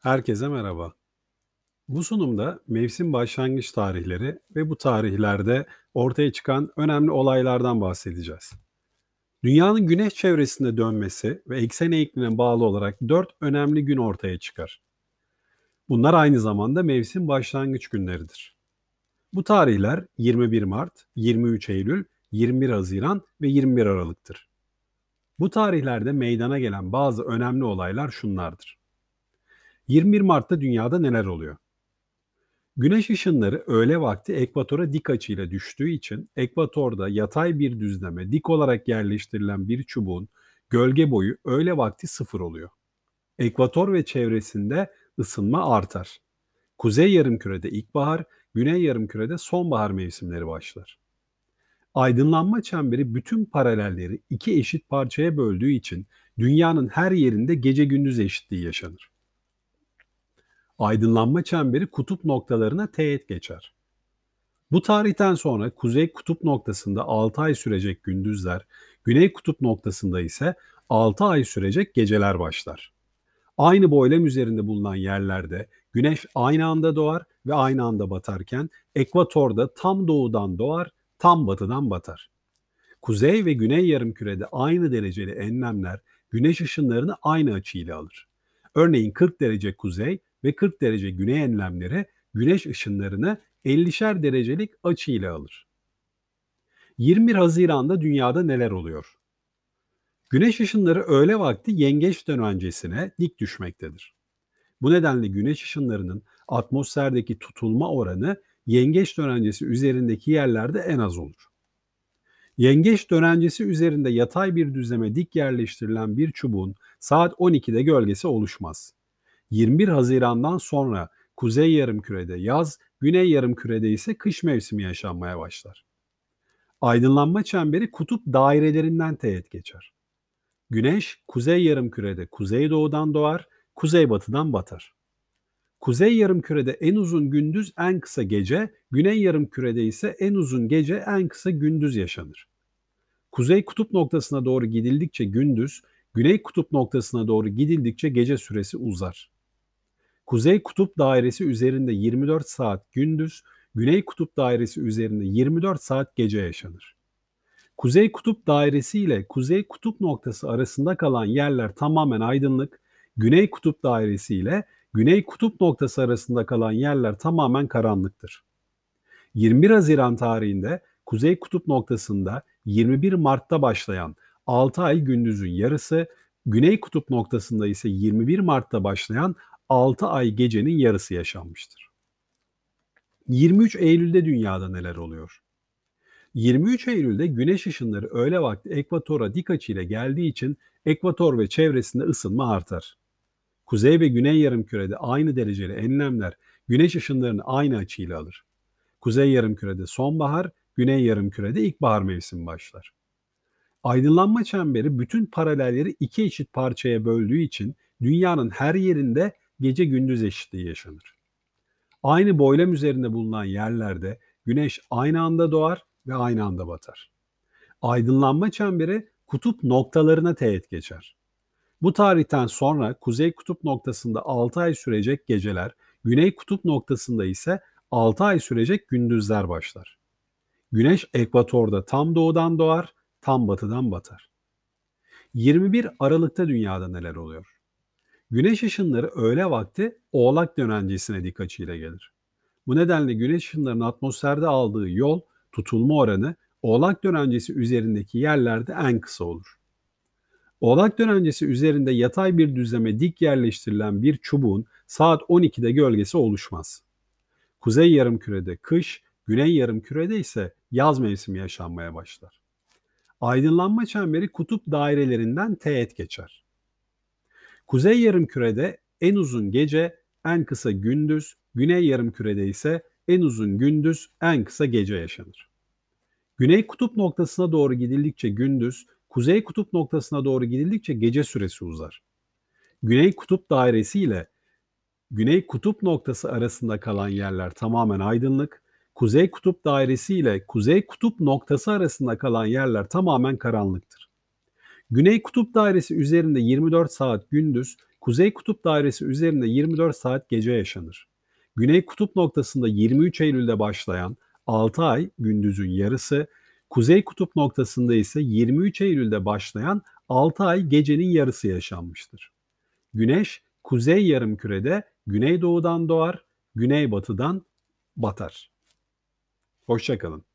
Herkese merhaba. Bu sunumda mevsim başlangıç tarihleri ve bu tarihlerde ortaya çıkan önemli olaylardan bahsedeceğiz. Dünyanın güneş çevresinde dönmesi ve eksen eğikliğine bağlı olarak dört önemli gün ortaya çıkar. Bunlar aynı zamanda mevsim başlangıç günleridir. Bu tarihler 21 Mart, 23 Eylül, 21 Haziran ve 21 Aralık'tır. Bu tarihlerde meydana gelen bazı önemli olaylar şunlardır. 21 Mart'ta dünyada neler oluyor? Güneş ışınları öğle vakti ekvatora dik açıyla düştüğü için ekvatorda yatay bir düzleme dik olarak yerleştirilen bir çubuğun gölge boyu öğle vakti sıfır oluyor. Ekvator ve çevresinde ısınma artar. Kuzey yarımkürede ilkbahar, güney yarımkürede sonbahar mevsimleri başlar. Aydınlanma çemberi bütün paralelleri iki eşit parçaya böldüğü için dünyanın her yerinde gece gündüz eşitliği yaşanır. Aydınlanma çemberi kutup noktalarına teğet geçer. Bu tarihten sonra kuzey kutup noktasında 6 ay sürecek gündüzler, güney kutup noktasında ise 6 ay sürecek geceler başlar. Aynı boylam üzerinde bulunan yerlerde güneş aynı anda doğar ve aynı anda batarken ekvatorda tam doğudan doğar, tam batıdan batar. Kuzey ve güney yarımkürede aynı dereceli enlemler güneş ışınlarını aynı açıyla alır. Örneğin 40 derece kuzey ve 40 derece güney enlemleri güneş ışınlarını 50'şer derecelik açı ile alır. 21 Haziran'da dünyada neler oluyor? Güneş ışınları öğle vakti yengeç dönencesine dik düşmektedir. Bu nedenle güneş ışınlarının atmosferdeki tutulma oranı yengeç dönencesi üzerindeki yerlerde en az olur. Yengeç dönencesi üzerinde yatay bir düzleme dik yerleştirilen bir çubuğun saat 12'de gölgesi oluşmaz. 21 Haziran'dan sonra kuzey yarımkürede yaz, güney yarımkürede ise kış mevsimi yaşanmaya başlar. Aydınlanma çemberi kutup dairelerinden teğet geçer. Güneş kuzey yarımkürede kuzeydoğudan doğar, kuzeybatıdan batar. Kuzey yarımkürede en uzun gündüz en kısa gece, güney yarımkürede ise en uzun gece en kısa gündüz yaşanır. Kuzey kutup noktasına doğru gidildikçe gündüz, güney kutup noktasına doğru gidildikçe gece süresi uzar. Kuzey Kutup Dairesi üzerinde 24 saat gündüz, Güney Kutup Dairesi üzerinde 24 saat gece yaşanır. Kuzey Kutup Dairesi ile Kuzey Kutup noktası arasında kalan yerler tamamen aydınlık, Güney Kutup Dairesi ile Güney Kutup noktası arasında kalan yerler tamamen karanlıktır. 21 Haziran tarihinde Kuzey Kutup noktasında 21 Mart'ta başlayan 6 ay gündüzün yarısı, Güney Kutup noktasında ise 21 Mart'ta başlayan 6 ay gecenin yarısı yaşanmıştır. 23 Eylül'de dünyada neler oluyor? 23 Eylül'de güneş ışınları öğle vakti ekvatora dik açıyla geldiği için ekvator ve çevresinde ısınma artar. Kuzey ve güney yarımkürede aynı dereceli enlemler güneş ışınlarını aynı açıyla alır. Kuzey yarımkürede sonbahar, güney yarımkürede ilkbahar mevsimi başlar. Aydınlanma çemberi bütün paralelleri iki eşit parçaya böldüğü için dünyanın her yerinde gece gündüz eşitliği yaşanır. Aynı boylam üzerinde bulunan yerlerde güneş aynı anda doğar ve aynı anda batar. Aydınlanma çemberi kutup noktalarına teğet geçer. Bu tarihten sonra kuzey kutup noktasında 6 ay sürecek geceler, güney kutup noktasında ise 6 ay sürecek gündüzler başlar. Güneş ekvatorda tam doğudan doğar, tam batıdan batar. 21 Aralık'ta dünyada neler oluyor? Güneş ışınları öğle vakti oğlak dönencesine dik açıyla gelir. Bu nedenle güneş ışınlarının atmosferde aldığı yol, tutulma oranı oğlak dönencesi üzerindeki yerlerde en kısa olur. Oğlak dönencesi üzerinde yatay bir düzleme dik yerleştirilen bir çubuğun saat 12'de gölgesi oluşmaz. Kuzey yarımkürede kış, güney yarımkürede ise yaz mevsimi yaşanmaya başlar. Aydınlanma çemberi kutup dairelerinden teğet geçer. Kuzey yarımkürede en uzun gece, en kısa gündüz, güney yarımkürede ise en uzun gündüz, en kısa gece yaşanır. Güney kutup noktasına doğru gidildikçe gündüz, kuzey kutup noktasına doğru gidildikçe gece süresi uzar. Güney kutup dairesi ile güney kutup noktası arasında kalan yerler tamamen aydınlık, kuzey kutup dairesi ile kuzey kutup noktası arasında kalan yerler tamamen karanlıktır. Güney Kutup Dairesi üzerinde 24 saat gündüz, Kuzey Kutup Dairesi üzerinde 24 saat gece yaşanır. Güney Kutup noktasında 23 Eylül'de başlayan 6 ay gündüzün yarısı, Kuzey Kutup noktasında ise 23 Eylül'de başlayan 6 ay gecenin yarısı yaşanmıştır. Güneş kuzey yarımkürede güneydoğudan doğar, güneybatıdan batar. Hoşçakalın.